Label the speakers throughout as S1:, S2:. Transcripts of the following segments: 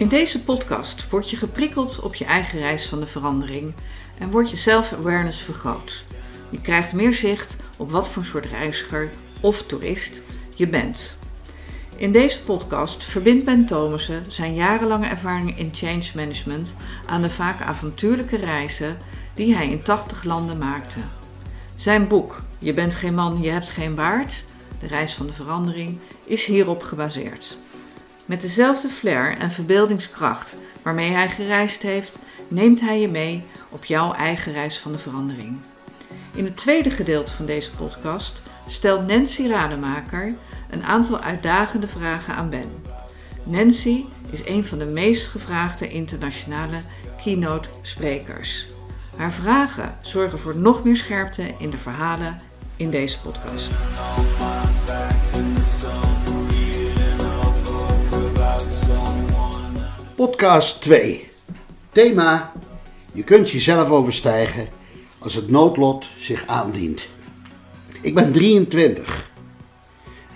S1: In deze podcast word je geprikkeld op je eigen reis van de verandering en wordt je self-awareness vergroot. Je krijgt meer zicht op wat voor soort reiziger of toerist je bent. In deze podcast verbindt Ben Thomassen zijn jarenlange ervaring in change management aan de vaak avontuurlijke reizen die hij in 80 landen maakte. Zijn boek Je bent geen man, je hebt geen baard, de reis van de verandering, is hierop gebaseerd. Met dezelfde flair en verbeeldingskracht waarmee hij gereisd heeft, neemt hij je mee op jouw eigen reis van de verandering. In het tweede gedeelte van deze podcast stelt Nancy Rademaker een aantal uitdagende vragen aan Ben. Nancy is een van de meest gevraagde internationale keynote sprekers. Haar vragen zorgen voor nog meer scherpte in de verhalen in deze podcast.
S2: Podcast 2. Thema: Je kunt jezelf overstijgen als het noodlot zich aandient. Ik ben 23.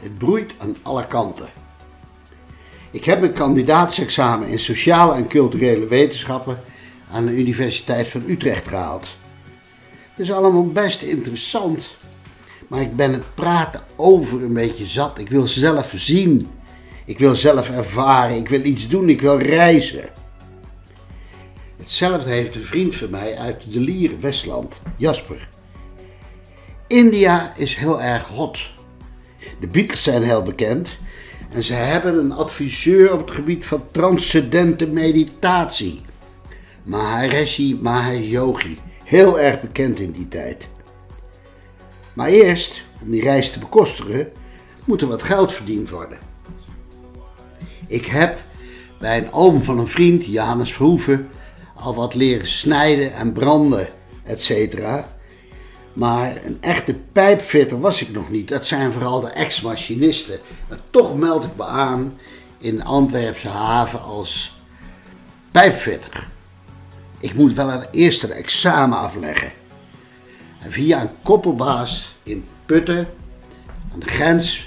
S2: Het broeit aan alle kanten. Ik heb een kandidaatsexamen in sociale en culturele wetenschappen aan de Universiteit van Utrecht gehaald. Het is allemaal best interessant, maar ik ben het praten over een beetje zat. Ik wil zelf zien. Ik wil zelf ervaren. Ik wil iets doen. Ik wil reizen. Hetzelfde heeft een vriend van mij uit de Lier, Westland, Jasper. India is heel erg hot. De Beatles zijn heel bekend en ze hebben een adviseur op het gebied van transcendente meditatie. Maharishi Mahesh Yogi, heel erg bekend in die tijd. Maar eerst, om die reis te bekostigen, moet er wat geld verdiend worden. Ik heb bij een oom van een vriend, Janus Verhoeven, al wat leren snijden en branden, etc. Maar een echte pijpfitter was ik nog niet. Dat zijn vooral de ex-machinisten. Maar toch meld ik me aan in Antwerpse haven als pijpfitter. Ik moet wel een eerste examen afleggen. En via een koppelbaas in Putten, aan de grens,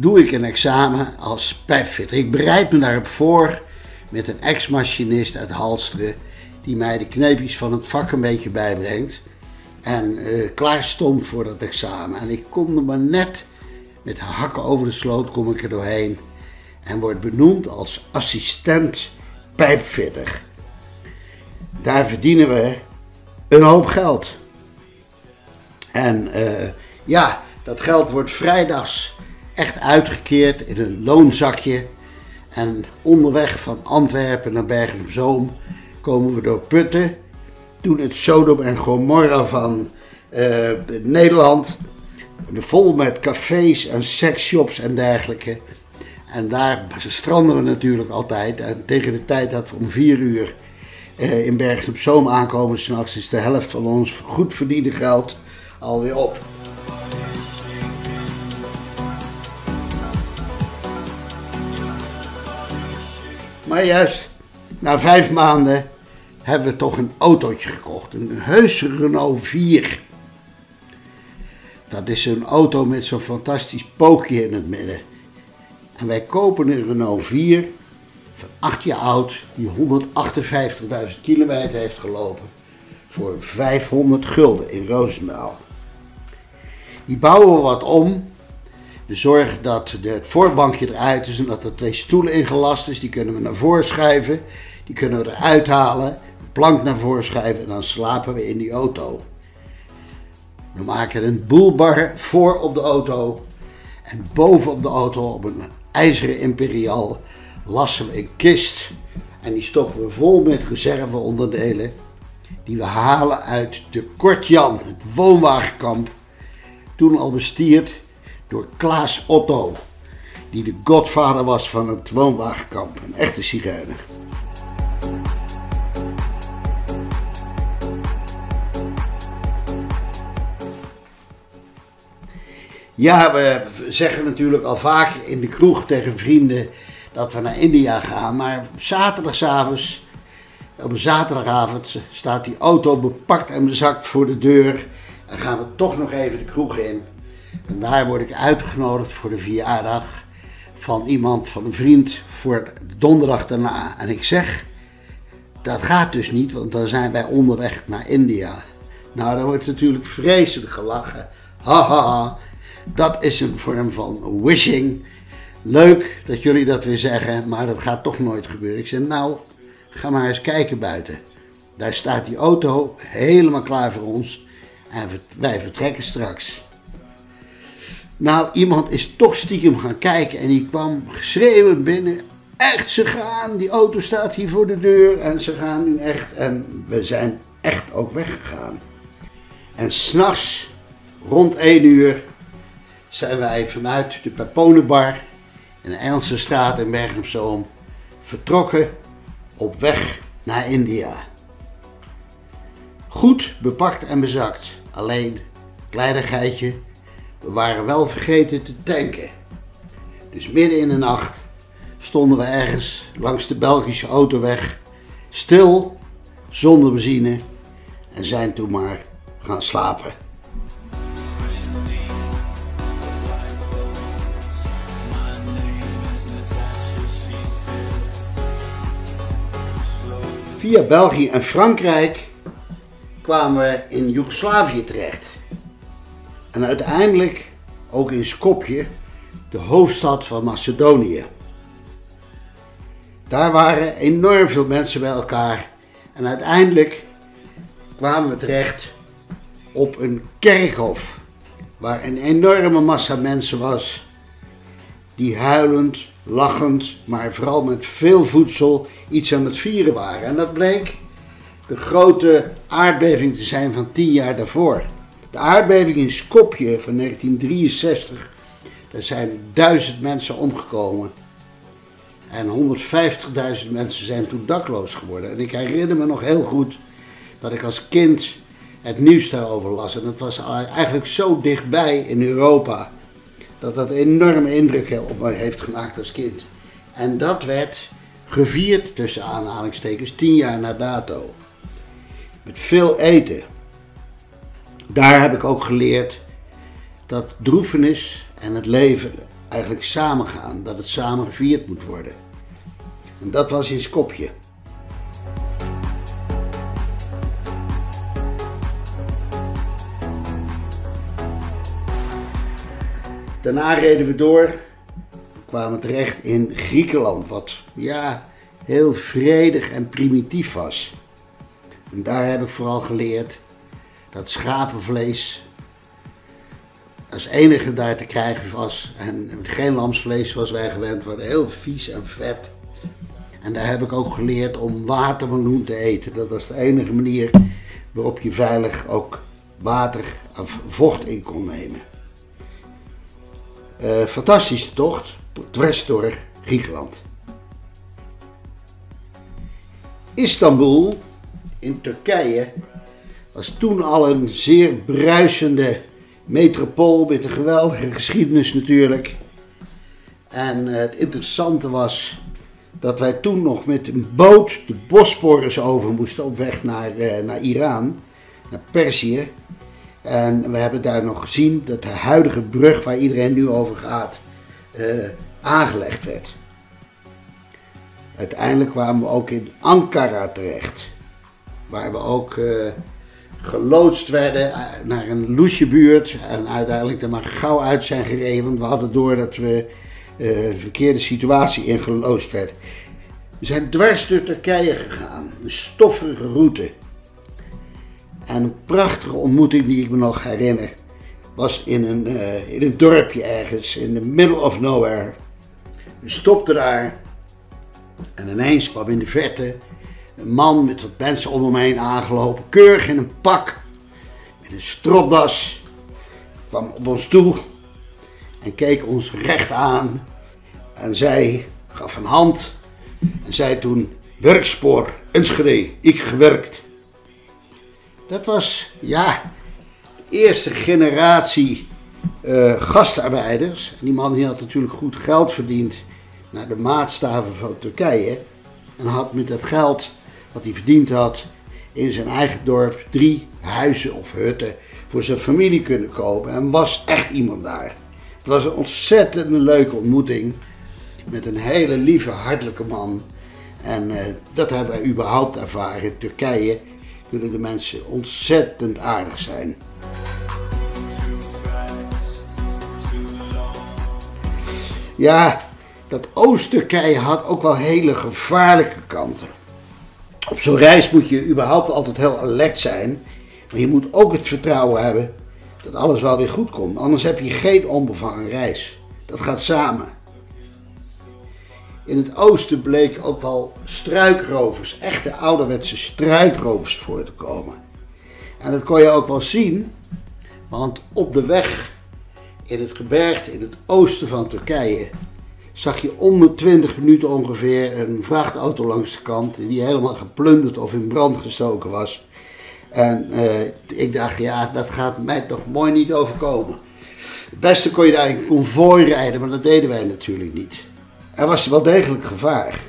S2: doe ik een examen als pijpfitter. Ik bereid me daarop voor met een ex-machinist uit Halsteren, die mij de kneepjes van het vak een beetje bijbrengt. En uh, klaar stond voor dat examen. En ik kom er maar net met hakken over de sloot, kom ik er doorheen. En word benoemd als assistent pijpfitter. Daar verdienen we een hoop geld. En uh, ja, dat geld wordt vrijdags echt uitgekeerd in een loonzakje. En onderweg van Antwerpen naar Bergen op Zoom komen we door Putten. Doen het Sodom en Gomorra van uh, Nederland. Vol met cafés en seksshops en dergelijke. En daar stranden we natuurlijk altijd. En tegen de tijd dat we om vier uur uh, in Bergen op Zoom aankomen, s'nachts is de helft van ons goed verdiende geld alweer op. Maar juist na vijf maanden hebben we toch een autootje gekocht. Een heuse Renault 4. Dat is zo'n auto met zo'n fantastisch pookje in het midden. En wij kopen een Renault 4 van 8 jaar oud, die 158.000 kilometer heeft gelopen, voor 500 gulden in Roosendaal. Die bouwen we wat om we zorgen dat het voorbankje eruit is en dat er twee stoelen ingelast is. Die kunnen we naar voren schuiven. Die kunnen we eruit halen. Plank naar voren schuiven en dan slapen we in die auto. We maken een boelbar voor op de auto. En boven op de auto, op een ijzeren imperial, lassen we een kist. En die stoppen we vol met reserveonderdelen. Die we halen uit de Kortjan, het woonwagenkamp. Toen al bestierd door Klaas Otto, die de godvader was van het woonwagenkamp, een echte zigeuner. Ja, we zeggen natuurlijk al vaak in de kroeg tegen vrienden dat we naar India gaan. Maar zaterdagavond, op zaterdagavond staat die auto bepakt en bezakt voor de deur. En gaan we toch nog even de kroeg in. En daar word ik uitgenodigd voor de verjaardag van iemand, van een vriend, voor donderdag daarna. En ik zeg, dat gaat dus niet, want dan zijn wij onderweg naar India. Nou, dan wordt natuurlijk vreselijk gelachen. Haha, ha, ha. dat is een vorm van wishing. Leuk dat jullie dat weer zeggen, maar dat gaat toch nooit gebeuren. Ik zeg, nou, ga maar eens kijken buiten. Daar staat die auto helemaal klaar voor ons en wij vertrekken straks. Nou, iemand is toch stiekem gaan kijken en die kwam schreeuwen binnen. Echt, ze gaan, die auto staat hier voor de deur en ze gaan nu echt. En we zijn echt ook weggegaan. En s'nachts, rond 1 uur, zijn wij vanuit de Peponenbar in de Engelse straat in Bergen op Zoom vertrokken op weg naar India. Goed bepakt en bezakt. Alleen, kleinigheidje, we waren wel vergeten te tanken. Dus midden in de nacht stonden we ergens langs de Belgische autoweg, stil, zonder benzine, en zijn toen maar gaan slapen. Via België en Frankrijk kwamen we in Joegoslavië terecht. En uiteindelijk ook in Skopje, de hoofdstad van Macedonië. Daar waren enorm veel mensen bij elkaar. En uiteindelijk kwamen we terecht op een kerkhof. Waar een enorme massa mensen was. Die huilend, lachend, maar vooral met veel voedsel iets aan het vieren waren. En dat bleek de grote aardbeving te zijn van tien jaar daarvoor. De aardbeving in Skopje van 1963, daar zijn duizend mensen omgekomen. En 150.000 mensen zijn toen dakloos geworden. En ik herinner me nog heel goed dat ik als kind het nieuws daarover las. En dat was eigenlijk zo dichtbij in Europa. Dat dat enorme indruk op mij heeft gemaakt als kind. En dat werd gevierd, tussen aanhalingstekens, tien jaar na dato. Met veel eten. Daar heb ik ook geleerd dat droefenis en het leven eigenlijk samengaan. Dat het samen gevierd moet worden. En dat was in Skopje. Daarna reden we door, kwamen terecht in Griekenland, wat ja, heel vredig en primitief was. En daar heb ik vooral geleerd dat schapenvlees als enige daar te krijgen was. En geen lamsvlees zoals wij gewend waren, heel vies en vet. En daar heb ik ook geleerd om watermeloen te eten. Dat was de enige manier waarop je veilig ook water of vocht in kon nemen. Uh, fantastische tocht, dwars Griekenland. Istanbul in Turkije was toen al een zeer bruisende metropool met een geweldige geschiedenis natuurlijk. En het interessante was dat wij toen nog met een boot de Bosporus over moesten op weg naar, uh, naar Iran, naar Perzië. En we hebben daar nog gezien dat de huidige brug waar iedereen nu over gaat, uh, aangelegd werd. Uiteindelijk kwamen we ook in Ankara terecht, waar we ook geloodst werden naar een loesje buurt en uiteindelijk er maar gauw uit zijn gereden, want we hadden door dat we uh, verkeerde situatie in geloosd werd. We zijn dwars door Turkije gegaan, een stoffige route. En een prachtige ontmoeting die ik me nog herinner, was in een, uh, in een dorpje ergens, in the middle of nowhere. We stopten daar en ineens kwam in de verte een man met wat mensen om hem heen aangelopen, keurig in een pak, met een stropdas, kwam op ons toe en keek ons recht aan en zei, gaf een hand en zei toen, werkspoor, Enschede, ik gewerkt. Dat was, ja, de eerste generatie uh, gastarbeiders. En die man die had natuurlijk goed geld verdiend naar de maatstaven van Turkije. En had met dat geld wat hij verdiend had in zijn eigen dorp drie huizen of hutten voor zijn familie kunnen kopen. En was echt iemand daar. Het was een ontzettend leuke ontmoeting. met een hele lieve, hartelijke man. En eh, dat hebben wij überhaupt ervaren. In Turkije kunnen de mensen ontzettend aardig zijn. Ja, dat Oost-Turkije had ook wel hele gevaarlijke kanten. Op zo'n reis moet je überhaupt altijd heel alert zijn. Maar je moet ook het vertrouwen hebben dat alles wel weer goed komt. Anders heb je geen onbevangen reis. Dat gaat samen. In het oosten bleken ook wel struikrovers, echte ouderwetse struikrovers voor te komen. En dat kon je ook wel zien, want op de weg in het gebergte in het oosten van Turkije zag je om de 20 minuten ongeveer een vrachtauto langs de kant die helemaal geplunderd of in brand gestoken was. En eh, ik dacht, ja, dat gaat mij toch mooi niet overkomen. Het beste kon je daar in konvooi rijden, maar dat deden wij natuurlijk niet. Er was wel degelijk gevaar.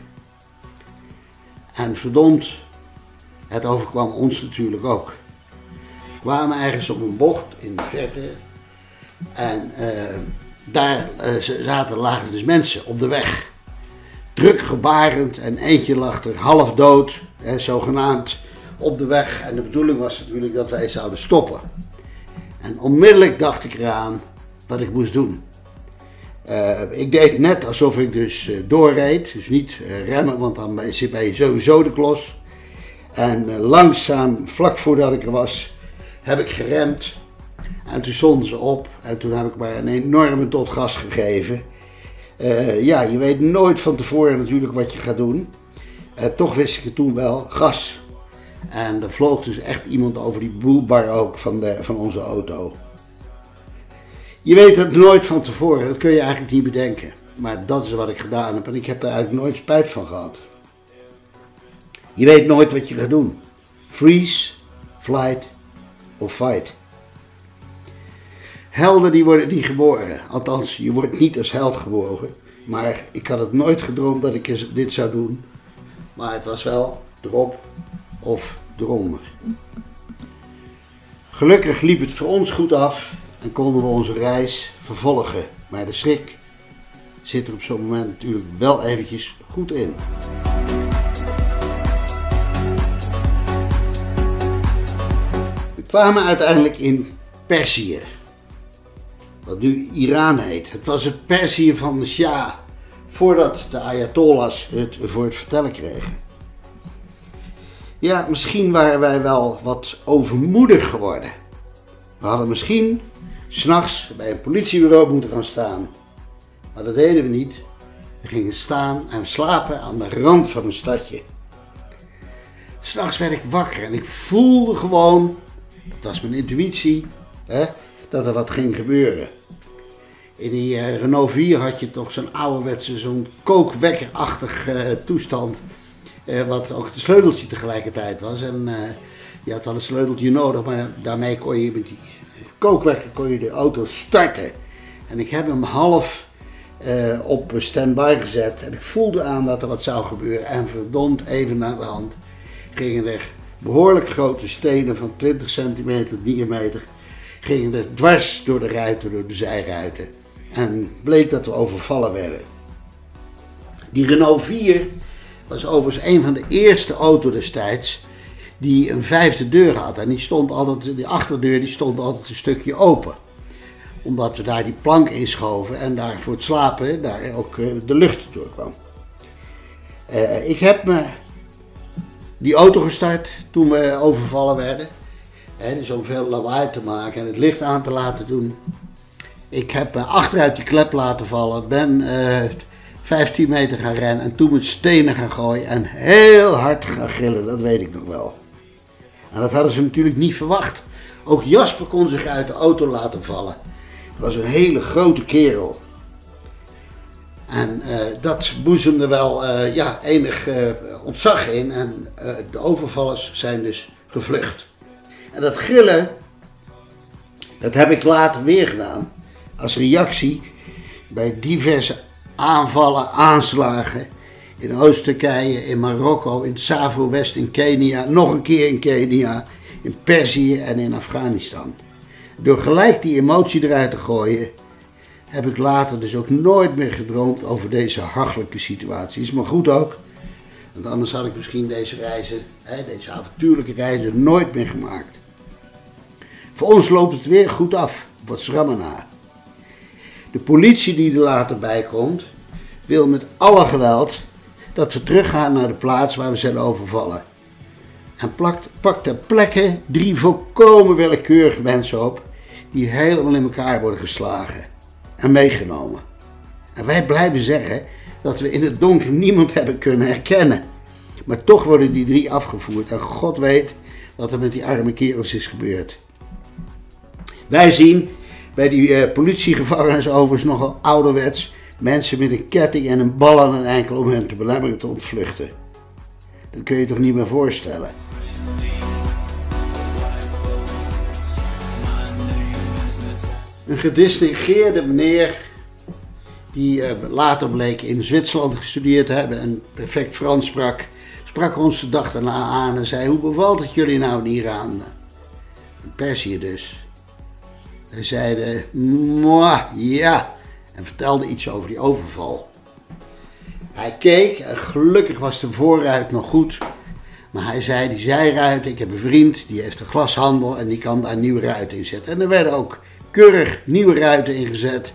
S2: En verdomd, het overkwam ons natuurlijk ook. We kwamen ergens op een bocht in de verte en uh, daar uh, zaten, lagen dus mensen op de weg. Druk gebarend en eentje lag er half dood, hè, zogenaamd, op de weg. En de bedoeling was natuurlijk dat wij zouden stoppen. En onmiddellijk dacht ik eraan wat ik moest doen. Uh, ik deed net alsof ik dus uh, doorreed, dus niet remmen, want dan zit bij sowieso de klos. En langzaam, vlak voordat ik er was, heb ik geremd. En toen stonden ze op en toen heb ik maar een enorme tot gas gegeven. ja, je weet nooit van tevoren natuurlijk wat je gaat doen. toch wist ik het toen wel, gas. En er vloog dus echt iemand over die boelbar ook van, de, van onze auto. Je weet het nooit van tevoren, dat kun je eigenlijk niet bedenken. Maar dat is wat ik gedaan heb en ik heb daar eigenlijk nooit spijt van gehad. Je weet nooit wat je gaat doen. Freeze, flight of fight. Helden die worden niet geboren. Althans, je wordt niet als held geboren. Maar ik had het nooit gedroomd dat ik dit zou doen. Maar het was wel erop of eronder. Gelukkig liep het voor ons goed af en konden we onze reis vervolgen. Maar de schrik zit er op zo'n moment natuurlijk wel eventjes goed in. We kwamen uiteindelijk in Perzië, wat nu Iran heet. Het was het Perzië van de Shah, voordat de Ayatollahs het voor het vertellen kregen. Ja, misschien waren wij wel wat overmoedig geworden. We hadden misschien s'nachts bij een politiebureau moeten gaan staan. Maar dat deden we niet. We gingen staan en slapen aan de rand van een stadje. S'nachts werd ik wakker en ik voelde gewoon, dat was mijn intuïtie, hè, dat er wat ging gebeuren. In die uh, Renault 4 had je toch zo'n ouderwetse, zo'n kookwekkerachtig uh, toestand. Uh, wat ook het sleuteltje tegelijkertijd was. En je had wel een sleuteltje nodig, maar daarmee kon je met die kookwekker kon je de auto starten. En ik heb hem half op standby gezet. En ik voelde aan dat er wat zou gebeuren. En verdomd even naar de hand gingen er behoorlijk grote stenen van 20 centimeter diameter. Gingen er dwars door de ruiten, door de zijruiten. En bleek dat we overvallen werden. Die Renault 4 was overigens een van de eerste auto's destijds die een vijfde deur had. En die stond altijd, die achterdeur die stond altijd een stukje open. Omdat we daar die plank inschoven en daar voor het slapen daar ook eh, de lucht door kwam. Uh, ik heb me die auto gestart toen we overvallen werden. Dus om veel lawaai te maken en het licht aan te laten doen. Ik heb me achteruit die klep laten vallen, ben uh, 15 meter gaan rennen en toen met stenen gaan gooien en heel hard gaan gillen, dat weet ik nog wel. En dat hadden ze natuurlijk niet verwacht. Ook Jasper kon zich uit de auto laten vallen. Hij was een hele grote kerel. En uh, dat boezemde wel ja, enig uh, ontzag in. En de overvallers zijn dus gevlucht. En dat grillen, dat heb ik later weer gedaan. Als reactie bij diverse aanvallen, aanslagen in Oost-Turkije, in Marokko, in Savo-West, in Kenia, nog een keer in Kenia, in Perzië en in Afghanistan. Door gelijk die emotie eruit te gooien, heb ik later dus ook nooit meer gedroomd over deze hachelijke situatie. Is maar goed ook, want anders had ik misschien deze reizen, deze avontuurlijke reizen, nooit meer gemaakt. Voor ons loopt het weer goed af, wat schrammen De politie die er later bij komt, wil met alle geweld dat we teruggaan naar de plaats waar we zijn overvallen. En plakt, pakt ter plekke drie volkomen willekeurige mensen op die helemaal in elkaar worden geslagen en meegenomen. En wij blijven zeggen dat we in het donker niemand hebben kunnen herkennen. Maar toch worden die drie afgevoerd en God weet wat er met die arme kerels is gebeurd. Wij zien bij die uh, politiegevangenis overigens nogal ouderwets mensen met een ketting en een bal aan een enkel om hen te belemmeren te ontvluchten. Dat kun je toch niet meer voorstellen. Een gedistingeerde meneer die uh, later bleek in Zwitserland gestudeerd te hebben en perfect Frans sprak, sprak ons de dag daarna aan en zei: Hoe bevalt het jullie nou in Iran? Perzië dus. Hij zeiden: Moi, ja. En vertelde iets over die overval. Hij keek en gelukkig was de voorruit nog goed. Maar hij zei: Die zijruit, ik heb een vriend die heeft een glashandel en die kan daar nieuwe ruiten in zetten. En er werden ook keurig nieuwe ruiten ingezet.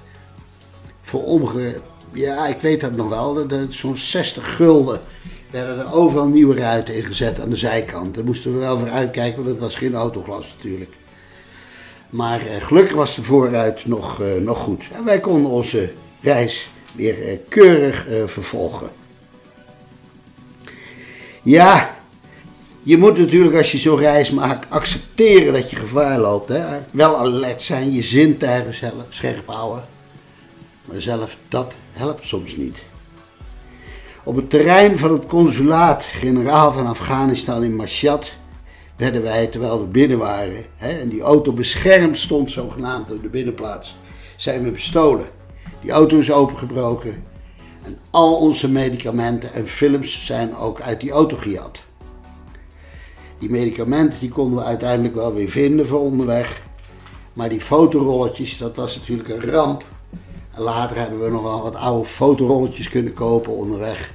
S2: Voor omge... Ja, ik weet dat nog wel. Zo'n 60 gulden werden er overal nieuwe ruiten ingezet aan de zijkant. Daar moesten we wel voor uitkijken, want het was geen autoglas natuurlijk. Maar eh, gelukkig was de voorruit nog, eh, nog goed. En wij konden onze reis weer eh, keurig vervolgen. Ja, je moet natuurlijk als je zo'n reis maakt accepteren dat je gevaar loopt. Hè? Wel alert zijn, je zintuigen zelf scherp houden. Maar zelf dat helpt soms niet. Op het terrein van het consulaat-generaal van Afghanistan in Mashhad werden wij, terwijl we binnen waren, hè, en die auto beschermd stond zogenaamd op de binnenplaats, zijn we bestolen. Die auto is opengebroken en al onze medicamenten en films zijn ook uit die auto gejat. Die medicamenten die konden we uiteindelijk wel weer vinden voor onderweg. Maar die fotorolletjes, dat was natuurlijk een ramp. Later hebben we nog wel wat oude fotorolletjes kunnen kopen onderweg.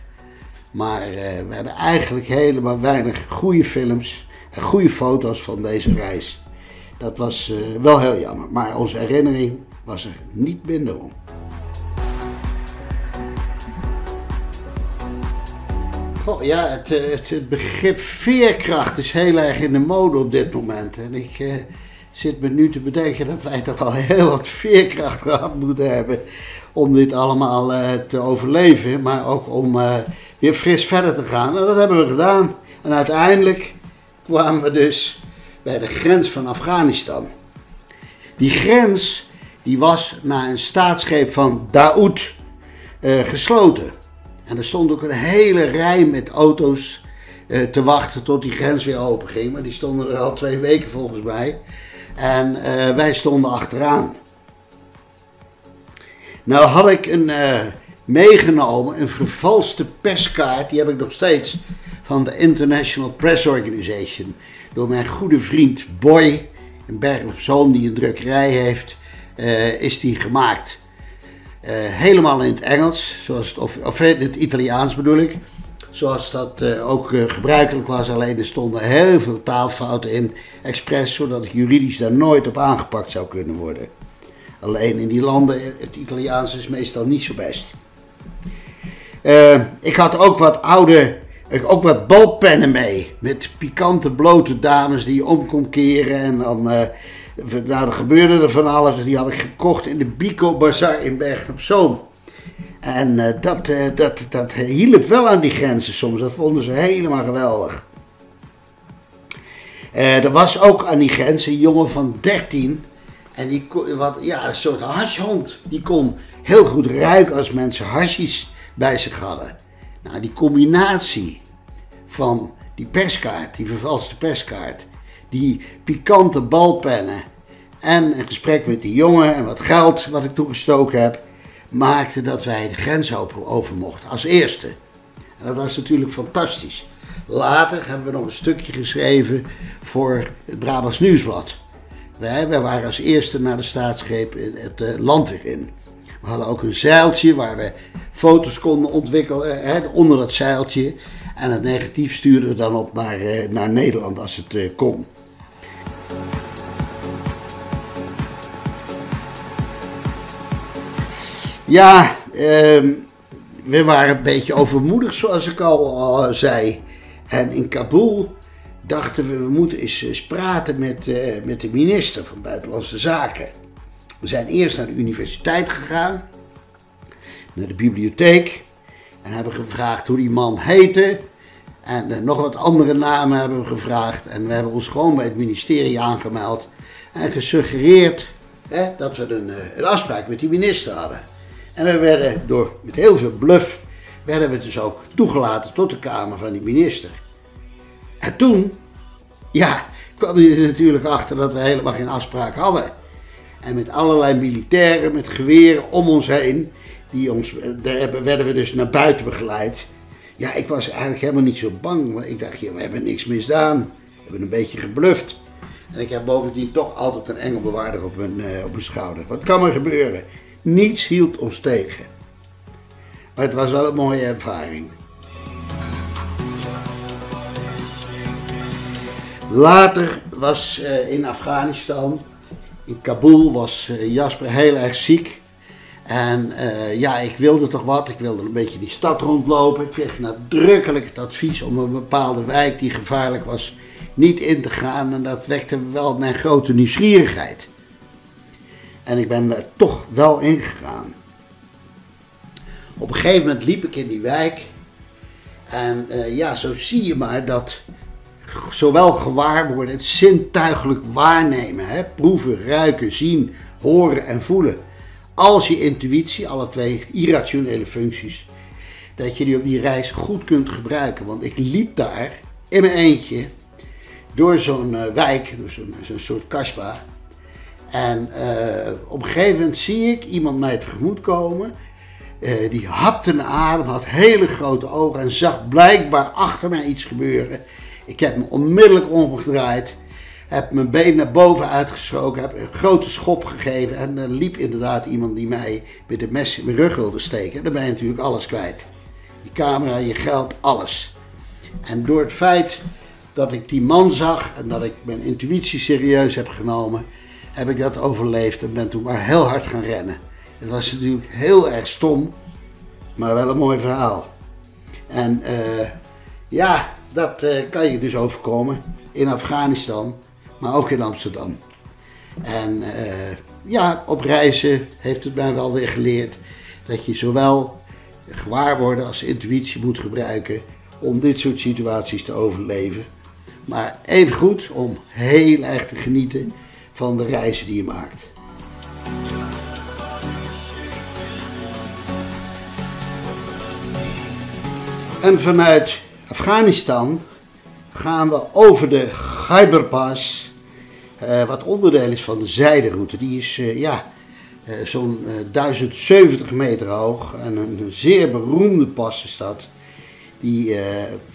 S2: Maar eh, we hebben eigenlijk helemaal weinig goede films goede foto's van deze reis. Dat was uh, wel heel jammer, maar onze herinnering was er niet minder om. Oh, ja, het, eh, het, het, begrip veerkracht is heel erg in de mode op dit moment. En ik uh, zit me nu te bedenken dat wij toch al heel wat veerkracht gehad moeten hebben om dit allemaal te overleven. Maar ook om weer fris verder te gaan. En dat hebben we gedaan. En uiteindelijk kwamen we dus bij de grens van Afghanistan. Die grens die was na een staatsgreep van Daoud gesloten. En er stond ook een hele rij met auto's eh, te wachten tot die grens weer open ging. Maar die stonden er al twee weken volgens mij. En uh, wij stonden achteraan. Nou had ik een meegenomen, een vervalste perskaart. Die heb ik nog steeds van de International Press Organization. Door mijn goede vriend Boy, een Berg op Zoom die een drukkerij heeft, is die gemaakt. Uh, helemaal in het Engels, zoals of, of in het Italiaans bedoel ik. Zoals dat ook gebruikelijk was, alleen er stonden heel veel taalfouten in, expres, zodat ik juridisch daar nooit op aangepakt zou kunnen worden. Alleen in die landen, het Italiaans is meestal niet zo best. ik had ook wat oude, ook wat balpennen mee, met pikante blote dames die je om kon keren en dan nou, er gebeurde er van alles. Die had ik gekocht in de Bico Bazaar in Bergen op Zoom. En uh, dat, uh, dat, dat hielp wel aan die grenzen soms. Dat vonden ze helemaal geweldig. Uh, er was ook aan die grens een jongen van 13. En die wat, ja, een soort hashhond. Die kon heel goed ruiken als mensen hashis bij zich hadden. Nou, die combinatie van die perskaart, die vervalste perskaart, die pikante balpennen en een gesprek met die jongen en wat geld wat ik toegestoken heb, maakte dat wij de grens over mochten als eerste. En dat was natuurlijk fantastisch. Later hebben we nog een stukje geschreven voor het Brabants Nieuwsblad. Wij, wij waren als eerste naar de staatsgreep het uh, land weer in. We hadden ook een zeiltje waar we foto's konden ontwikkelen hè, onder dat zeiltje. En het negatief stuurden we dan op naar, eh, naar Nederland als het eh, kon. Ja, ehm, we waren een beetje overmoedig, zoals ik al, eh, zei. En in Kabul dachten we, we moeten eens, eens praten met, eh, met de minister van Buitenlandse Zaken. We zijn eerst naar de universiteit gegaan, naar de bibliotheek. En hebben gevraagd hoe die man heette. En eh, nog wat andere namen hebben we gevraagd. En we hebben ons gewoon bij het ministerie aangemeld. En gesuggereerd hè, dat we een, een afspraak met die minister hadden. En we werden door, met heel veel bluff, werden we dus ook toegelaten tot de kamer van die minister. En toen, ja, kwam hij er natuurlijk achter dat we helemaal geen afspraak hadden. En met allerlei militairen met geweren om ons heen, die ons, daar werden we dus naar buiten begeleid. Ja, ik was eigenlijk helemaal niet zo bang, want ik dacht, we hebben niks misdaan. We hebben een beetje gebluft. En ik heb bovendien toch altijd een engelbewaarder op mijn, uh, op mijn schouder. Wat kan er gebeuren? Niets hield ons tegen. Maar het was wel een mooie ervaring. Later was uh, in Afghanistan, in Kabul, was uh, Jasper heel erg ziek. En uh, ja, ik wilde toch wat. Ik wilde een beetje die stad rondlopen. Ik kreeg nadrukkelijk het advies om een bepaalde wijk die gevaarlijk was niet in te gaan. En dat wekte wel mijn grote nieuwsgierigheid. En ik ben er toch wel ingegaan. Op een gegeven moment liep ik in die wijk. En uh, ja, zo zie je maar dat zowel gewaar worden, het zintuigelijk waarnemen, hè, proeven, ruiken, zien, horen en voelen, als je intuïtie, alle twee irrationele functies, dat je die op die reis goed kunt gebruiken. Want ik liep daar in mijn eentje door zo'n uh, wijk, door zo'n zo soort kasbah. En uh, op een gegeven moment zie ik iemand mij tegemoet komen. Uh, die hapte een adem, had hele grote ogen en zag blijkbaar achter mij iets gebeuren. Ik heb me onmiddellijk omgedraaid, heb mijn been naar boven uitgeschoken, heb een grote schop gegeven. En er liep inderdaad iemand die mij met een mes in mijn rug wilde steken. Dan ben je natuurlijk alles kwijt. Je camera, je geld, alles. En door het feit dat ik die man zag en dat ik mijn intuïtie serieus heb genomen, heb ik dat overleefd en ben toen maar heel hard gaan rennen. Het was natuurlijk heel erg stom, maar wel een mooi verhaal. En uh, ja, dat uh, kan je dus overkomen in Afghanistan, maar ook in Amsterdam. En uh, ja, op reizen heeft het mij wel weer geleerd dat je zowel gewaarworden als intuïtie moet gebruiken om dit soort situaties te overleven. Maar even goed om heel erg te genieten van de reizen die je maakt. En vanuit Afghanistan gaan we over de Khyberpas, uh, wat onderdeel is van de zijderoute. Die is uh, ja, uh, zo'n 1070 meter hoog en een zeer beroemde pas is dat. Die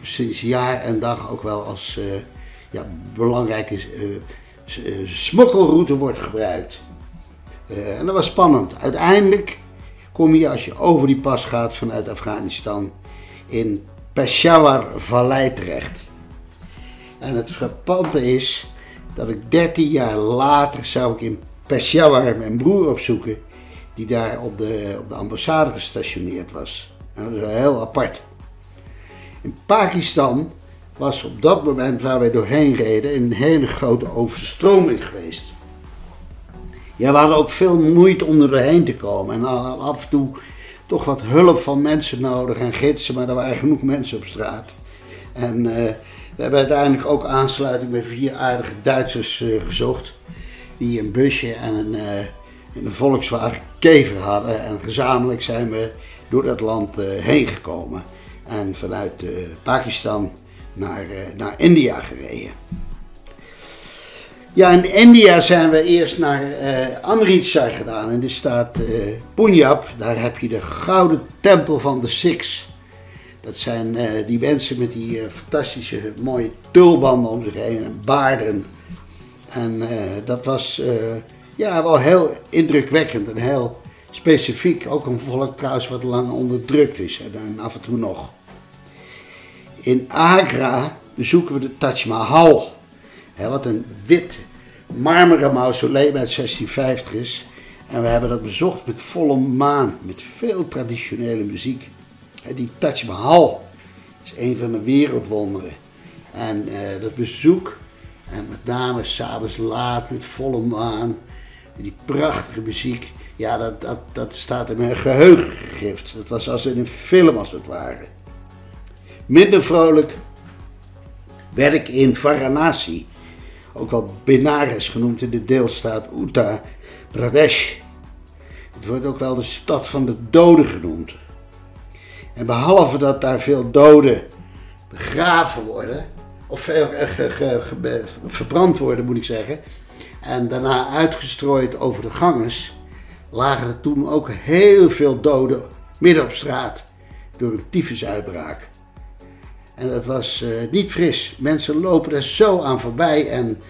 S2: sinds jaar en dag ook wel als ja, belangrijke smokkelroute wordt gebruikt. en dat was spannend. Uiteindelijk kom je als je over die pas gaat vanuit Afghanistan in Peshawar Vallei terecht. En het frappante is dat ik 13 jaar later zou ik in Peshawar mijn broer opzoeken, die daar op de, op de ambassade gestationeerd was. En dat was heel apart. In Pakistan was op dat moment waar wij doorheen reden een hele grote overstroming geweest. Ja, we hadden ook veel moeite om er doorheen te komen. En af en toe toch wat hulp van mensen nodig en gidsen, maar er waren genoeg mensen op straat. En uh, we hebben uiteindelijk ook aansluiting bij vier aardige Duitsers uh, gezocht. Die een busje en een, uh, een Volkswagen Kever hadden. En gezamenlijk zijn we door dat land heen gekomen. En vanuit Pakistan naar, naar India gereden. Ja, in India zijn we eerst naar uh, Amritsar gedaan. In de staat uh, Punjab. Daar heb je de gouden tempel van de Sikhs. Dat zijn uh, die mensen met die fantastische mooie tulbanden om zich heen en baarden. En dat was ja, wel heel indrukwekkend en heel Specifiek ook een volk trouwens wat lang onderdrukt is en af en toe nog. In Agra bezoeken we de Taj Mahal. Hè, wat een wit marmeren mausoleum uit 1650 is. En we hebben dat bezocht met volle maan, met veel traditionele muziek. Die Taj Mahal is een van de wereldwonderen. En uh, dat bezoek, en met name s'avonds laat met volle maan, die prachtige muziek, ja, dat, dat, dat staat in mijn geheugen gegrift. Dat was als in een film als het ware. Minder vrolijk werd ik in Varanasi, ook wel Benares genoemd in de deelstaat Uttar Pradesh. Het wordt ook wel de stad van de doden genoemd. En behalve dat daar veel doden begraven worden, of eh, verbrand worden moet ik zeggen, en daarna uitgestrooid over de ganges, lagen er toen ook heel veel doden midden op straat door een tyfusuitbraak. En dat was uh, niet fris. Mensen lopen er zo aan voorbij en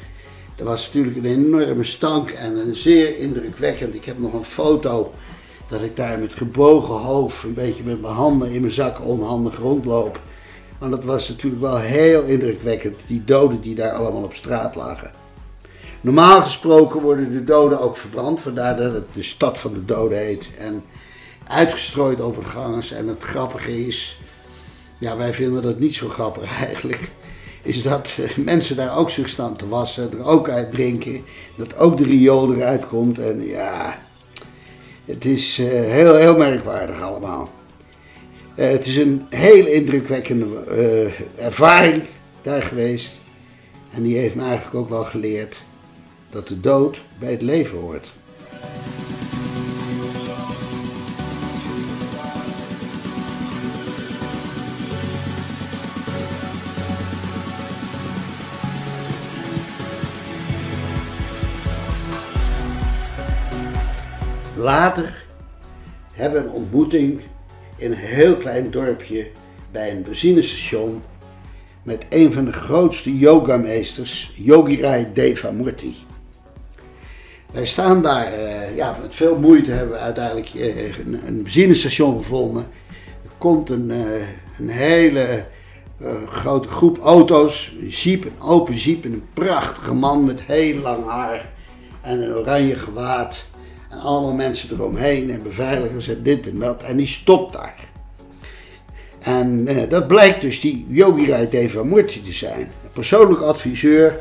S2: er was natuurlijk een enorme stank en een zeer indrukwekkend. Ik heb nog een foto dat ik daar met gebogen hoofd, een beetje met mijn handen in mijn zak onhandig rondloop. Maar dat was natuurlijk wel heel indrukwekkend, die doden die daar allemaal op straat lagen. Normaal gesproken worden de doden ook verbrand, vandaar dat het de stad van de doden heet. En uitgestrooid over de gangers. En het grappige is, ja, wij vinden dat niet zo grappig eigenlijk. Is dat mensen daar ook zich staan te wassen, er ook uit drinken. Dat ook de riool eruit komt. En ja, het is uh, heel, heel merkwaardig allemaal. Uh, het is een heel indrukwekkende ervaring daar geweest. En die heeft me eigenlijk ook wel geleerd dat de dood bij het leven hoort. Later hebben we een ontmoeting in een heel klein dorpje bij een benzinestation met een van de grootste yogameesters, Yogirai Devamurti. Wij staan daar, uh, ja, met veel moeite hebben we uiteindelijk uh, een, benzinestation gevonden. Er komt een, uh, een hele grote groep auto's, een jeep, een open jeep en een prachtige man met heel lang haar en een oranje gewaad. En allemaal mensen eromheen en beveiligers en dit en dat. En die stopt daar. En dat blijkt dus die Yogi Devamurti te zijn. Persoonlijk adviseur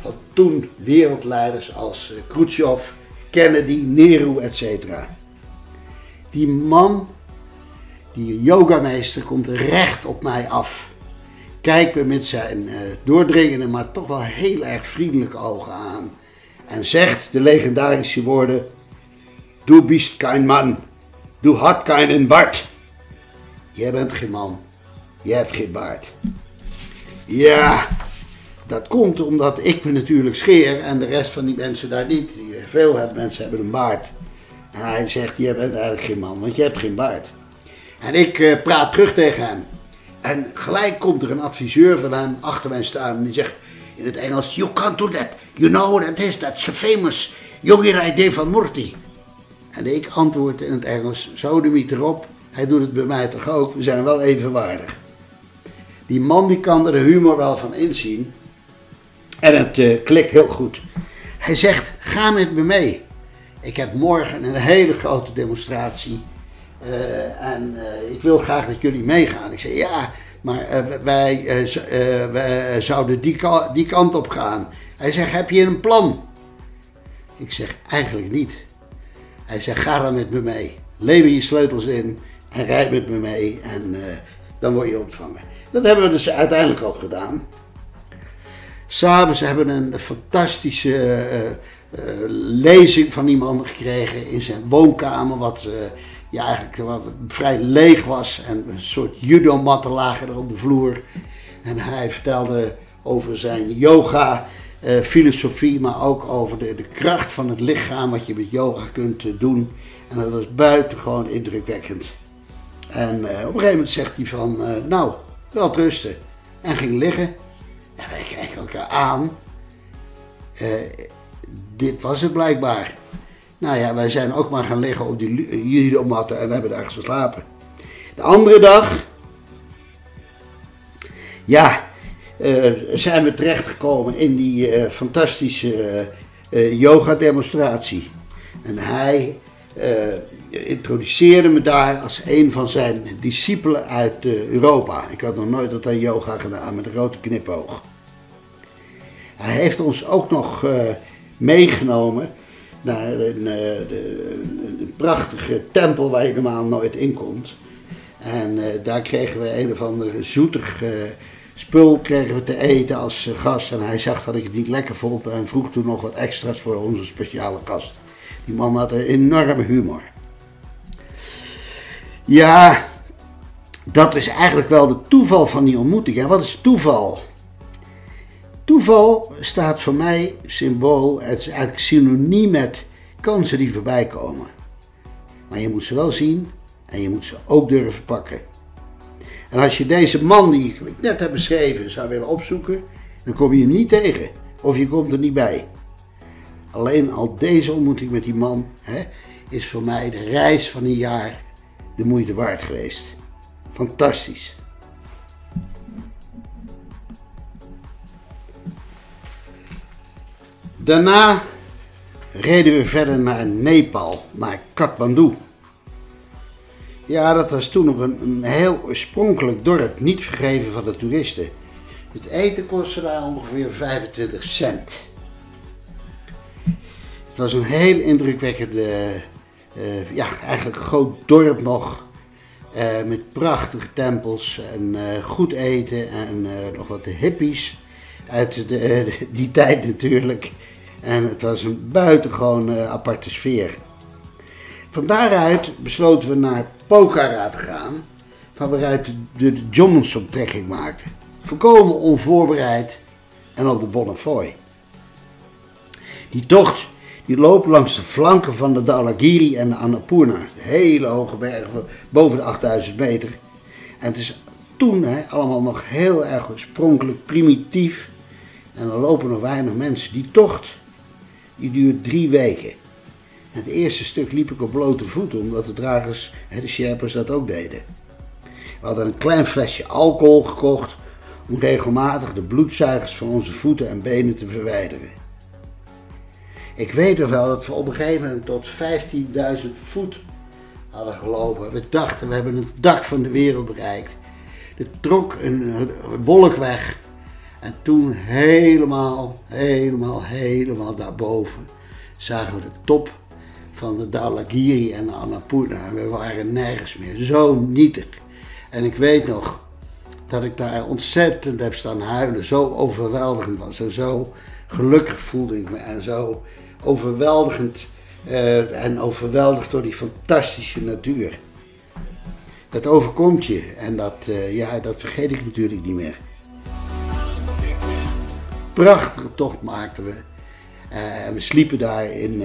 S2: van toen wereldleiders als eh, Khrushchev, Kennedy, Nehru, etc. Die man, die yogameester, komt recht op mij af. Kijkt me met zijn uh, doordringende, maar toch wel heel erg vriendelijke ogen aan. En zegt de legendarische woorden: Du bist kein man, du hat keinen Bart. Jij bent geen man, jij hebt geen baard. Ja, dat komt omdat ik me natuurlijk scheer en de rest van die mensen daar niet. Veel mensen hebben een baard. En hij zegt, je bent eigenlijk geen man, want je hebt geen baard. En ik uh, praat terug tegen hem. En gelijk komt er een adviseur van hem achter mij staan en die zegt in het Engels, you can't do that. You know what it is, that's famous Yogi Devamurti. En ik antwoord in het Engels, de erop, hij doet het bij mij toch ook, we zijn wel evenwaardig. Die man die kan er de humor wel van inzien, en het uh, klikt heel goed. Hij zegt, ga met me mee. Ik heb morgen een hele grote demonstratie. Uh, en uh, ik wil graag dat jullie meegaan. Ik zeg, ja, maar wij, wij, zouden die, die kant op gaan. Hij zegt, heb je een plan? Ik zeg, eigenlijk niet. Hij zegt, ga dan met me mee. Lever je sleutels in en rijd met me mee. En dan word je ontvangen. Dat hebben we dus uiteindelijk ook gedaan. S'avonds hebben we een fantastische uh, uh, lezing van iemand gekregen in zijn woonkamer, wat ja, eigenlijk vrij leeg was. En een soort judomatten lagen er op de vloer. En hij vertelde over zijn yoga filosofie, maar ook over de, de kracht van het lichaam, wat je met yoga kunt doen. En dat was buitengewoon indrukwekkend. En op een gegeven moment zegt hij van, nou, wel rusten. En ging liggen. En wij kijken elkaar aan. Dit was het blijkbaar. Nou ja, wij zijn ook maar gaan liggen op die judomatten en hebben daar geslapen. De andere dag, ja, zijn we terechtgekomen in die uh, fantastische uh, yoga-demonstratie. En hij introduceerde me daar als een van zijn discipelen uit Europa. Ik had nog nooit dat aan yoga gedaan met een grote knipoog. Hij heeft ons ook nog meegenomen naar een, een, prachtige tempel waar je normaal nooit in komt. En daar kregen we een of andere zoetig spul kregen we te eten als eh, gast. En hij zag dat ik het niet lekker vond en vroeg toen nog wat extra's voor onze speciale gast. Die man had een enorme humor. Ja, dat is eigenlijk wel de toeval van die ontmoeting. En wat is toeval? Toeval staat voor mij symbool, het is eigenlijk synoniem met kansen die voorbij komen. Maar je moet ze wel zien en je moet ze ook durven pakken. En als je deze man die ik net heb beschreven zou willen opzoeken, dan kom je hem niet tegen. Of je komt er niet bij. Alleen al deze ontmoeting met die man hè, is voor mij de reis van een jaar de moeite waard geweest. Fantastisch. Daarna reden we verder naar Nepal, naar Kathmandu. Ja, dat was toen nog een, een heel oorspronkelijk dorp, niet vergeven van de toeristen. Het eten kostte daar ongeveer 25 cent. Het was een heel indrukwekkende, uh, ja, eigenlijk groot dorp nog. Uh, met prachtige tempels en uh, goed eten en nog wat hippies uit de, die tijd natuurlijk. En het was een buitengewoon aparte sfeer. Van daaruit besloten we naar Pokhara te gaan, van waaruit de, de Johnson trekking maakte. Volkomen onvoorbereid en op de Bonnefoy. Die tocht die loopt langs de flanken van de Dalagiri en de Annapurna. Hele hoge bergen, boven de 8000 meter. En het is toen allemaal nog heel erg oorspronkelijk primitief. En er lopen nog weinig mensen. Die tocht die duurt drie weken. Het eerste stuk liep ik op blote voeten, omdat de dragers, de Sherpas, dat ook deden. We hadden een klein flesje alcohol gekocht om regelmatig de bloedzuigers van onze voeten en benen te verwijderen. Ik weet nog wel dat we op een gegeven moment tot 15.000 voet hadden gelopen. We dachten, we hebben het dak van de wereld bereikt. Er trok een wolk weg. En toen helemaal, helemaal, helemaal daarboven zagen we de top van de Dalagiri en de Annapurna. We waren nergens meer. Zo nietig. En ik weet nog dat ik daar ontzettend heb staan huilen. Zo overweldigend was en zo gelukkig voelde ik me. En zo overweldigend uh, en overweldigd door die fantastische natuur. Dat overkomt je en dat, uh, ja, dat vergeet ik natuurlijk niet meer. Prachtige tocht maakten we. Uh, en we sliepen daar in,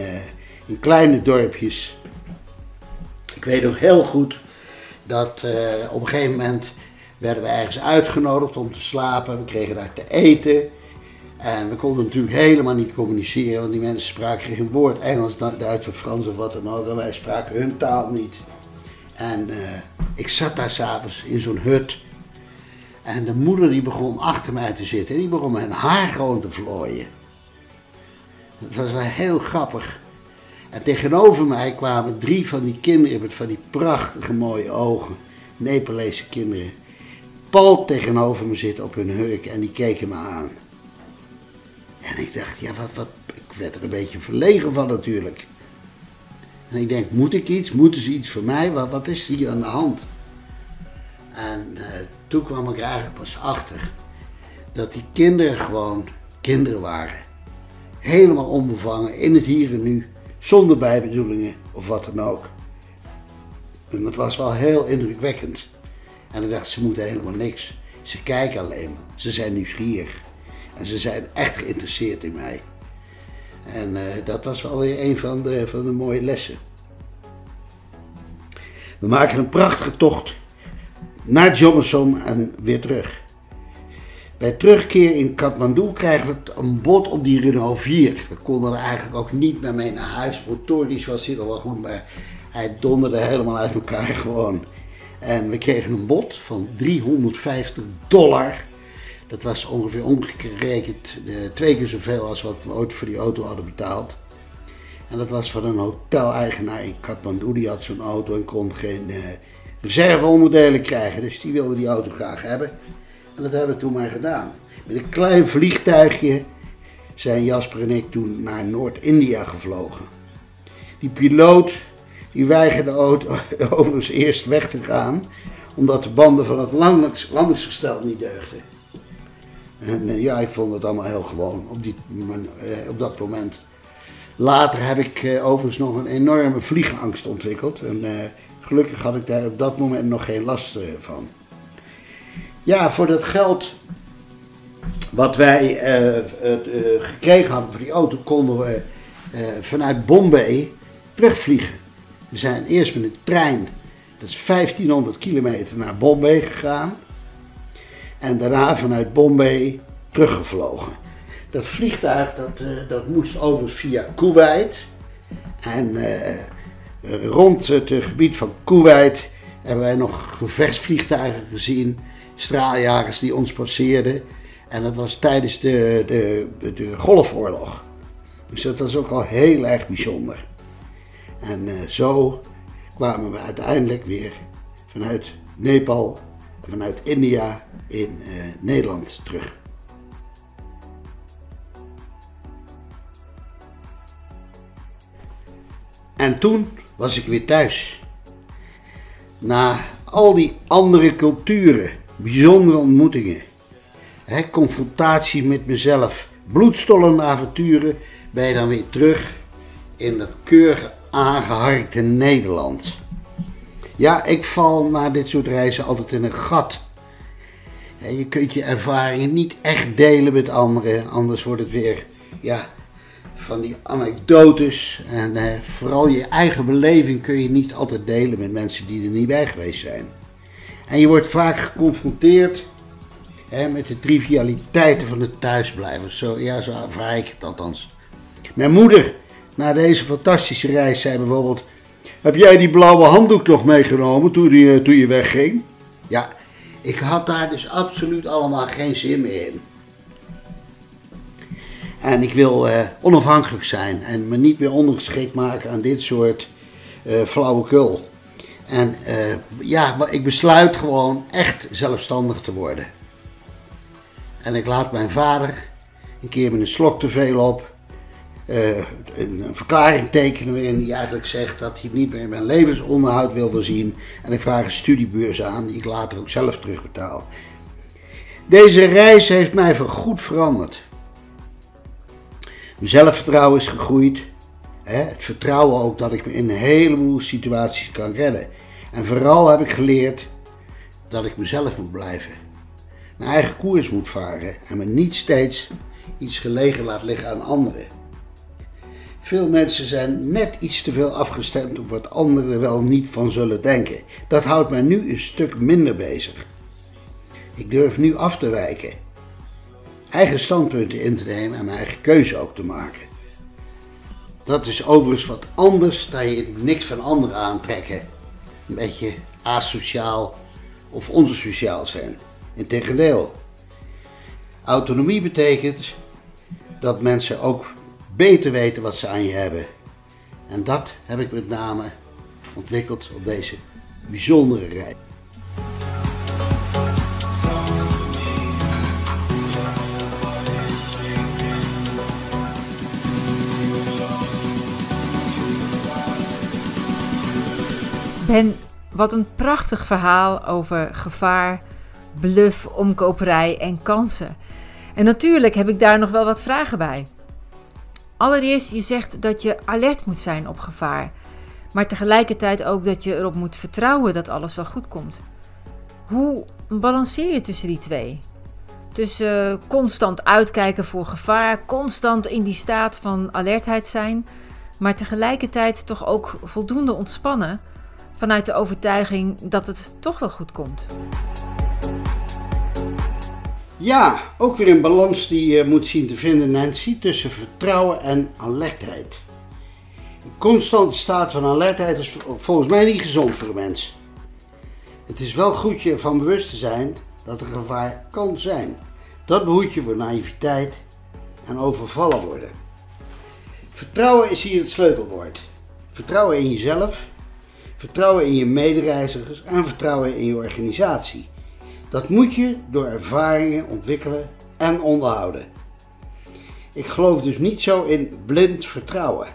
S2: in kleine dorpjes. Ik weet nog heel goed dat uh, op een gegeven moment werden we ergens uitgenodigd om te slapen. We kregen daar te eten. En we konden natuurlijk helemaal niet communiceren, want die mensen spraken geen woord Engels, Duits of Frans of wat dan ook. Wij spraken hun taal niet. En uh, ik zat daar s'avonds in zo'n hut. En de moeder die begon achter mij te zitten en die begon mijn haar gewoon te vlooien. Dat was wel heel grappig. En tegenover mij kwamen drie van die kinderen met van die prachtige mooie ogen. Nepalese kinderen. Pal tegenover me zitten op hun hurk en die keken me aan. En ik dacht, ja, wat, wat, ik werd er een beetje verlegen van natuurlijk. En ik denk, moet ik iets? Moeten ze iets voor mij? Wat, wat is hier aan de hand? En uh, toen kwam ik eigenlijk pas achter dat die kinderen gewoon kinderen waren. Helemaal onbevangen, in het hier en nu zonder bijbedoelingen of wat dan ook. En was wel heel indrukwekkend. En ik dacht, ze moeten helemaal niks. Ze kijken alleen maar. Ze zijn nieuwsgierig. En ze zijn echt geïnteresseerd in mij. En uh, dat was wel weer een van de, van de mooie lessen. We maken een prachtige tocht naar Johnson en weer terug. Bij terugkeer in Kathmandu krijgen we een bod op die Renault 4. We konden er eigenlijk ook niet meer mee naar huis. Motorisch was hij wel goed, maar hij donderde helemaal uit elkaar gewoon. En we kregen een bod van 350 dollar. Dat was ongeveer omgerekend uh, twee keer zoveel als wat we ooit voor die auto hadden betaald. En dat was van een hoteleigenaar in Kathmandu. Die had zo'n auto en kon geen uh, reserveonderdelen krijgen. Dus die wilde die auto graag hebben. En dat hebben we toen maar gedaan. Met een klein vliegtuigje zijn Jasper en ik toen naar Noord-India gevlogen. Die piloot die weigerde overigens eerst weg te gaan, omdat de banden van het landingsgestel niet deugden. En eh, ja, ik vond het allemaal heel gewoon op, die, eh, op dat moment. Later heb ik eh, overigens nog een enorme vliegangst ontwikkeld. En gelukkig had ik daar op dat moment nog geen last van. Ja, voor dat geld wat wij gekregen hadden voor die auto, konden we vanuit Bombay terugvliegen. We zijn eerst met een trein, dat is 1500 kilometer, naar Bombay gegaan. En daarna vanuit Bombay teruggevlogen. Dat vliegtuig dat, dat moest over via Kuwait. En rond het gebied van Kuwait hebben wij nog gevechtsvliegtuigen gezien. Straaljagers die ons passeerden. En dat was tijdens de, de, de, Golfoorlog. Dus dat was ook al heel erg bijzonder. En uh, zo kwamen we uiteindelijk weer vanuit Nepal vanuit India in uh, Nederland terug. En toen was ik weer thuis. Na al die andere culturen, bijzondere ontmoetingen, confrontatie met mezelf, bloedstollende avonturen, ben je dan weer terug in dat keurige aangeharkte Nederland. Ja, ik val na dit soort reizen altijd in een gat. Je kunt je ervaring niet echt delen met anderen, anders wordt het weer ja, van die anekdotes. En eh, vooral je eigen beleving kun je niet altijd delen met mensen die er niet bij geweest zijn. En je wordt vaak geconfronteerd hè, met de trivialiteiten van het thuisblijven. Zo, ja, zo ervaar ik het althans. Mijn moeder na deze fantastische reis zei bijvoorbeeld: Heb jij die blauwe handdoek nog meegenomen toen, eh, toen je wegging? Ja, ik had daar dus absoluut allemaal geen zin meer in. En ik wil uh, onafhankelijk zijn en me niet meer ondergeschikt maken aan dit soort uh, flauwekul. En uh, ja, ik besluit gewoon echt zelfstandig te worden. En ik laat mijn vader een keer met een slok te veel op uh, een, verklaring tekenen waarin hij eigenlijk zegt dat hij niet meer mijn levensonderhoud wil voorzien. En ik vraag een studiebeurs aan die ik later ook zelf terugbetaal. Deze reis heeft mij voorgoed veranderd. Mijn zelfvertrouwen is gegroeid. Het vertrouwen ook dat ik me in een heleboel situaties kan redden. En vooral heb ik geleerd dat ik mezelf moet blijven. Mijn eigen koers moet varen en me niet steeds iets gelegen laat liggen aan anderen. Veel mensen zijn net iets te veel afgestemd op wat anderen wel niet van zullen denken. Dat houdt mij nu een stuk minder bezig. Ik durf nu af te wijken. Eigen standpunten in te nemen en mijn eigen keuze ook te maken. Dat is overigens wat anders dan je niks van anderen aantrekken. Een beetje asociaal of onsociaal zijn. Integendeel. Autonomie betekent dat mensen ook beter weten wat ze aan je hebben. En dat heb ik met name ontwikkeld op deze bijzondere reis.
S1: Ben, wat een prachtig verhaal over gevaar, bluff, omkoperij en kansen. En natuurlijk heb ik daar nog wel wat vragen bij. Allereerst, je zegt dat je alert moet zijn op gevaar, maar tegelijkertijd ook dat je erop moet vertrouwen dat alles wel goed komt. Hoe balanceer je tussen die twee? Tussen constant uitkijken voor gevaar, constant in die staat van alertheid zijn, maar tegelijkertijd toch ook voldoende ontspannen vanuit de overtuiging dat het toch wel goed komt.
S2: Ja, ook weer een balans die je moet zien te vinden, Nancy, tussen vertrouwen en alertheid. Een constante staat van alertheid is volgens mij niet gezond voor een mens. Het is wel goed je ervan bewust te zijn dat er gevaar kan zijn. Dat behoedt je voor naïviteit en overvallen worden. Vertrouwen is hier het sleutelwoord. Vertrouwen in jezelf, vertrouwen in je medereizigers en vertrouwen in je organisatie. Dat moet je door ervaringen ontwikkelen en onderhouden. Ik geloof dus niet zo in blind vertrouwen.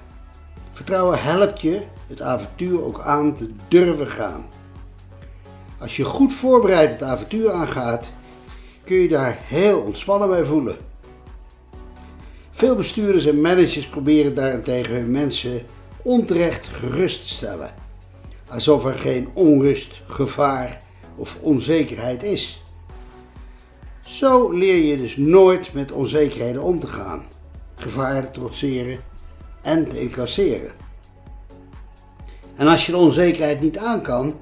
S2: Vertrouwen helpt je het avontuur ook aan te durven gaan. Als je goed voorbereid het avontuur aangaat, kun je daar heel ontspannen bij voelen. Veel bestuurders en managers proberen daarentegen hun mensen onterecht gerust te stellen. Alsof er geen onrust, gevaar of onzekerheid is. Zo leer je dus nooit met onzekerheden om te gaan, gevaar te trotseren en te incasseren. En als je de onzekerheid niet aan kan,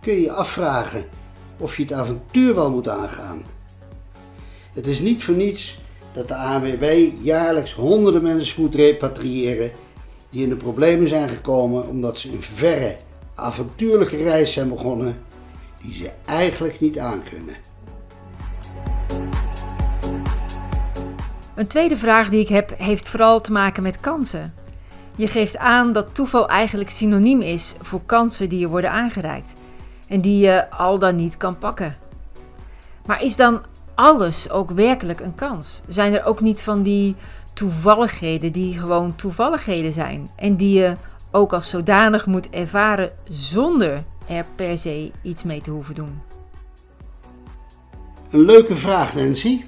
S2: kun je je afvragen of je het avontuur wel moet aangaan. Het is niet voor niets dat de ANWB jaarlijks honderden mensen moet repatriëren die in de problemen zijn gekomen omdat ze een verre, avontuurlijke reis zijn begonnen die ze eigenlijk niet aankunnen.
S1: Een tweede vraag die ik heb heeft vooral te maken met kansen. Je geeft aan dat toeval eigenlijk synoniem is voor kansen die je worden aangereikt en die je al dan niet kan pakken. Maar is dan alles ook werkelijk een kans? Zijn er ook niet van die toevalligheden die gewoon toevalligheden zijn en die je ook als zodanig moet ervaren zonder er per se iets mee te hoeven doen?
S2: Een leuke vraag, Nancy.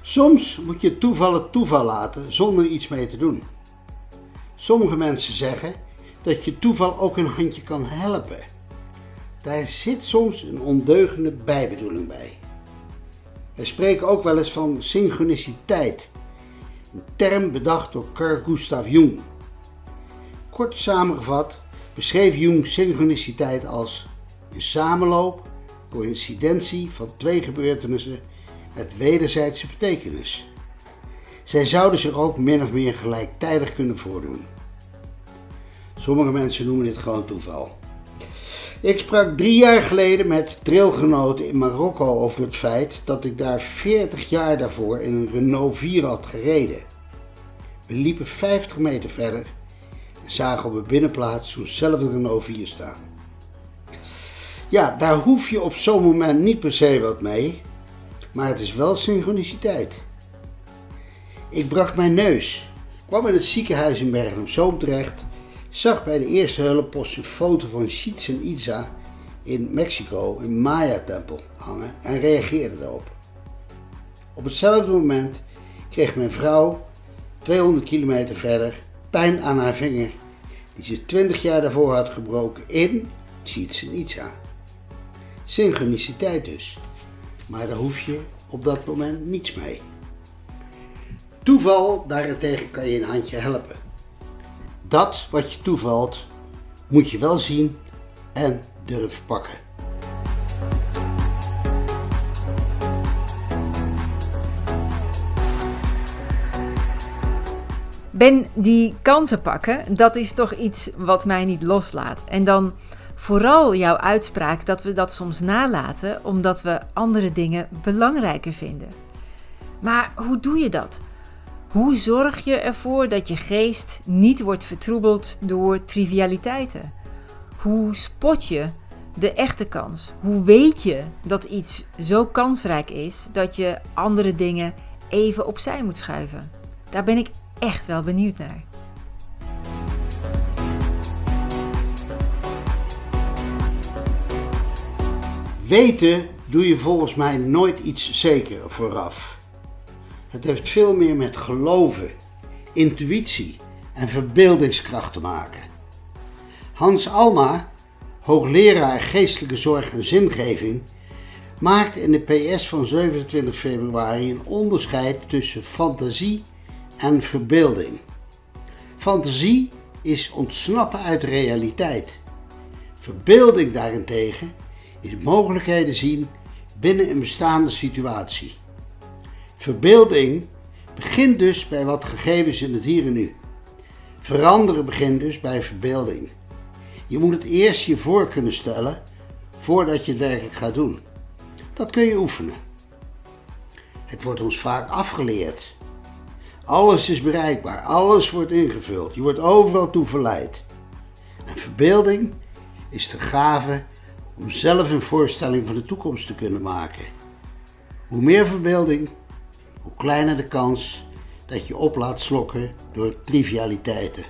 S2: Soms moet je toeval het toeval laten zonder iets mee te doen. Sommige mensen zeggen dat je toeval ook een handje kan helpen. Daar zit soms een ondeugende bijbedoeling bij. We spreken ook wel eens van synchroniciteit, een term bedacht door Carl Gustav Jung. Kort samengevat beschreef Jung synchroniciteit als een samenloop, coïncidentie van twee gebeurtenissen met wederzijdse betekenis. Zij zouden zich ook min of meer gelijktijdig kunnen voordoen. Sommige mensen noemen dit gewoon toeval. Ik sprak drie jaar geleden met trailgenoten in Marokko over het feit dat ik daar 40 jaar daarvoor in een Renault 4 had gereden. We liepen 50 meter verder zagen op een binnenplaats zo'nzelfde Renault 4 staan. Ja, daar hoef je op zo'n moment niet per se wat mee, maar het is wel synchroniciteit. Ik brak mijn neus, kwam in het ziekenhuis in Bergen op Zoom terecht zag bij de eerste hulppost een foto van Chichen Itza in Mexico, een Maya-tempel, hangen en reageerde daarop. Op hetzelfde moment kreeg mijn vrouw, 200 kilometer verder, pijn aan haar vinger, die ze 20 jaar daarvoor had gebroken in Chichen Itza. Synchroniciteit dus, maar daar hoef je op dat moment niets mee. Toeval daarentegen kan je een handje helpen dat wat je toevalt, moet je wel zien en durven pakken.
S1: Ben, die kansen pakken, dat is toch iets wat mij niet loslaat. En dan vooral jouw uitspraak dat we dat soms nalaten omdat we andere dingen belangrijker vinden. Maar hoe doe je dat? Hoe zorg je ervoor dat je geest niet wordt vertroebeld door trivialiteiten? Hoe spot je de echte kans? Hoe weet je dat iets zo kansrijk is dat je andere dingen even opzij moet schuiven? Daar ben ik echt wel benieuwd naar.
S2: Weten doe je volgens mij nooit iets zeker vooraf. Het heeft veel meer met geloven, intuïtie en verbeeldingskracht te maken. Hans Alma, hoogleraar geestelijke zorg en zingeving, maakt in de PS van 27 februari een onderscheid tussen fantasie en verbeelding. Fantasie is ontsnappen uit realiteit. Verbeelding daarentegen is mogelijkheden zien binnen een bestaande situatie Verbeelding begint dus bij wat gegeven is in het hier en nu. Veranderen begint dus bij verbeelding. Je moet het eerst je voor kunnen stellen voordat je het werkelijk gaat doen. Dat kun je oefenen. Het wordt ons vaak afgeleerd. Alles is bereikbaar, alles wordt ingevuld, je wordt overal toe verleid. En verbeelding is de gave om zelf een voorstelling van de toekomst te kunnen maken. Hoe meer verbeelding, hoe kleiner de kans dat je op laat slokken door trivialiteiten.